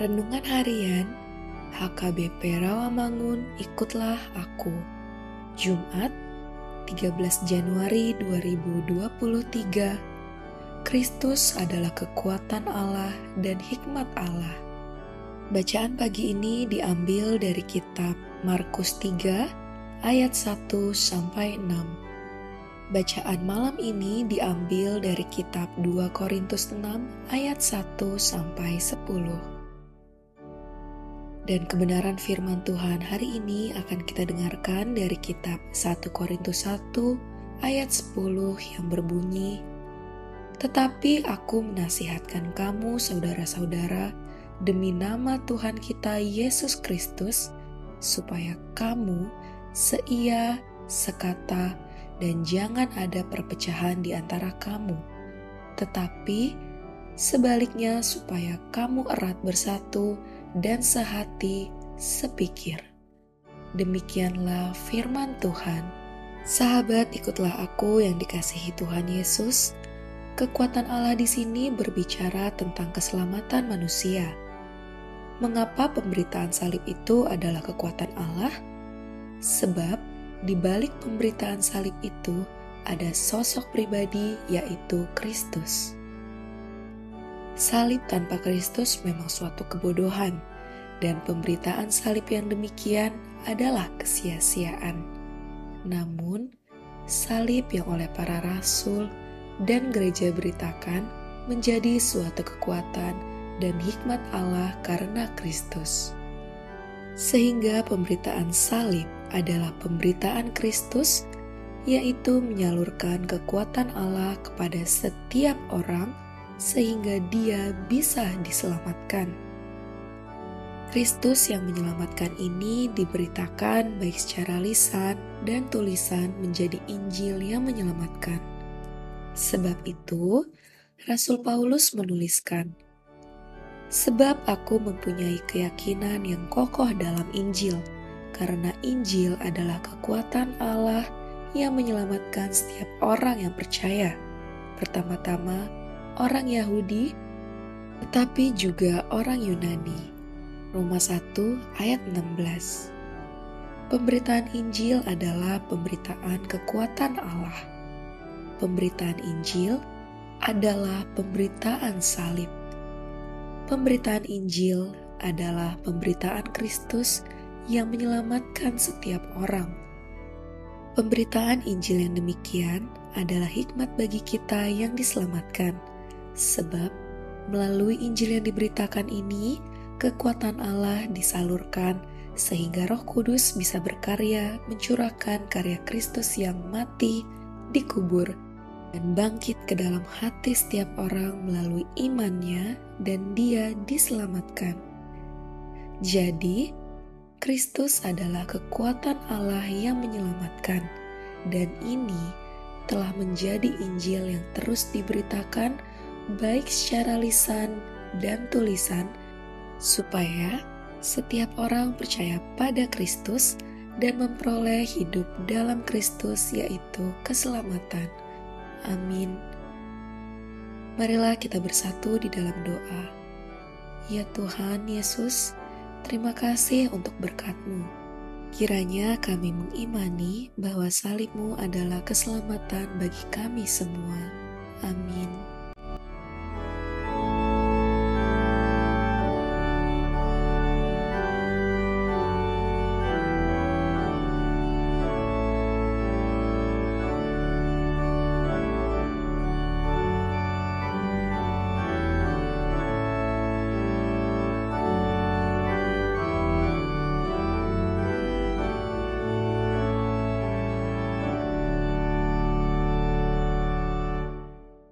Renungan Harian HKBP Rawamangun Ikutlah Aku. Jumat 13 Januari 2023 Kristus adalah kekuatan Allah dan hikmat Allah. Bacaan pagi ini diambil dari kitab Markus 3 ayat 1 sampai 6 Bacaan malam ini diambil dari kitab 2 Korintus 6 ayat 1 sampai 10. Dan kebenaran firman Tuhan hari ini akan kita dengarkan dari kitab 1 Korintus 1 ayat 10 yang berbunyi Tetapi aku menasihatkan kamu saudara-saudara demi nama Tuhan kita Yesus Kristus supaya kamu seia, sekata, dan jangan ada perpecahan di antara kamu, tetapi sebaliknya, supaya kamu erat bersatu dan sehati, sepikir. Demikianlah firman Tuhan. Sahabat, ikutlah aku yang dikasihi Tuhan Yesus. Kekuatan Allah di sini berbicara tentang keselamatan manusia. Mengapa pemberitaan salib itu adalah kekuatan Allah? Sebab di balik pemberitaan salib itu ada sosok pribadi, yaitu Kristus. Salib tanpa Kristus memang suatu kebodohan, dan pemberitaan salib yang demikian adalah kesia-siaan. Namun, salib yang oleh para rasul dan gereja beritakan menjadi suatu kekuatan dan hikmat Allah karena Kristus. Sehingga pemberitaan salib adalah pemberitaan Kristus, yaitu menyalurkan kekuatan Allah kepada setiap orang sehingga dia bisa diselamatkan. Kristus yang menyelamatkan ini diberitakan baik secara lisan dan tulisan menjadi Injil yang menyelamatkan. Sebab itu, Rasul Paulus menuliskan, "Sebab aku mempunyai keyakinan yang kokoh dalam Injil." karena Injil adalah kekuatan Allah yang menyelamatkan setiap orang yang percaya. Pertama-tama, orang Yahudi, tetapi juga orang Yunani. Roma 1 ayat 16 Pemberitaan Injil adalah pemberitaan kekuatan Allah. Pemberitaan Injil adalah pemberitaan salib. Pemberitaan Injil adalah pemberitaan Kristus yang menyelamatkan setiap orang. Pemberitaan Injil yang demikian adalah hikmat bagi kita yang diselamatkan, sebab melalui Injil yang diberitakan ini, kekuatan Allah disalurkan sehingga Roh Kudus bisa berkarya mencurahkan karya Kristus yang mati, dikubur, dan bangkit ke dalam hati setiap orang melalui imannya, dan dia diselamatkan. Jadi, Kristus adalah kekuatan Allah yang menyelamatkan, dan ini telah menjadi Injil yang terus diberitakan, baik secara lisan dan tulisan, supaya setiap orang percaya pada Kristus dan memperoleh hidup dalam Kristus, yaitu keselamatan. Amin. Marilah kita bersatu di dalam doa. Ya Tuhan Yesus, Terima kasih untuk berkatmu. Kiranya kami mengimani bahwa salibmu adalah keselamatan bagi kami semua. Amin.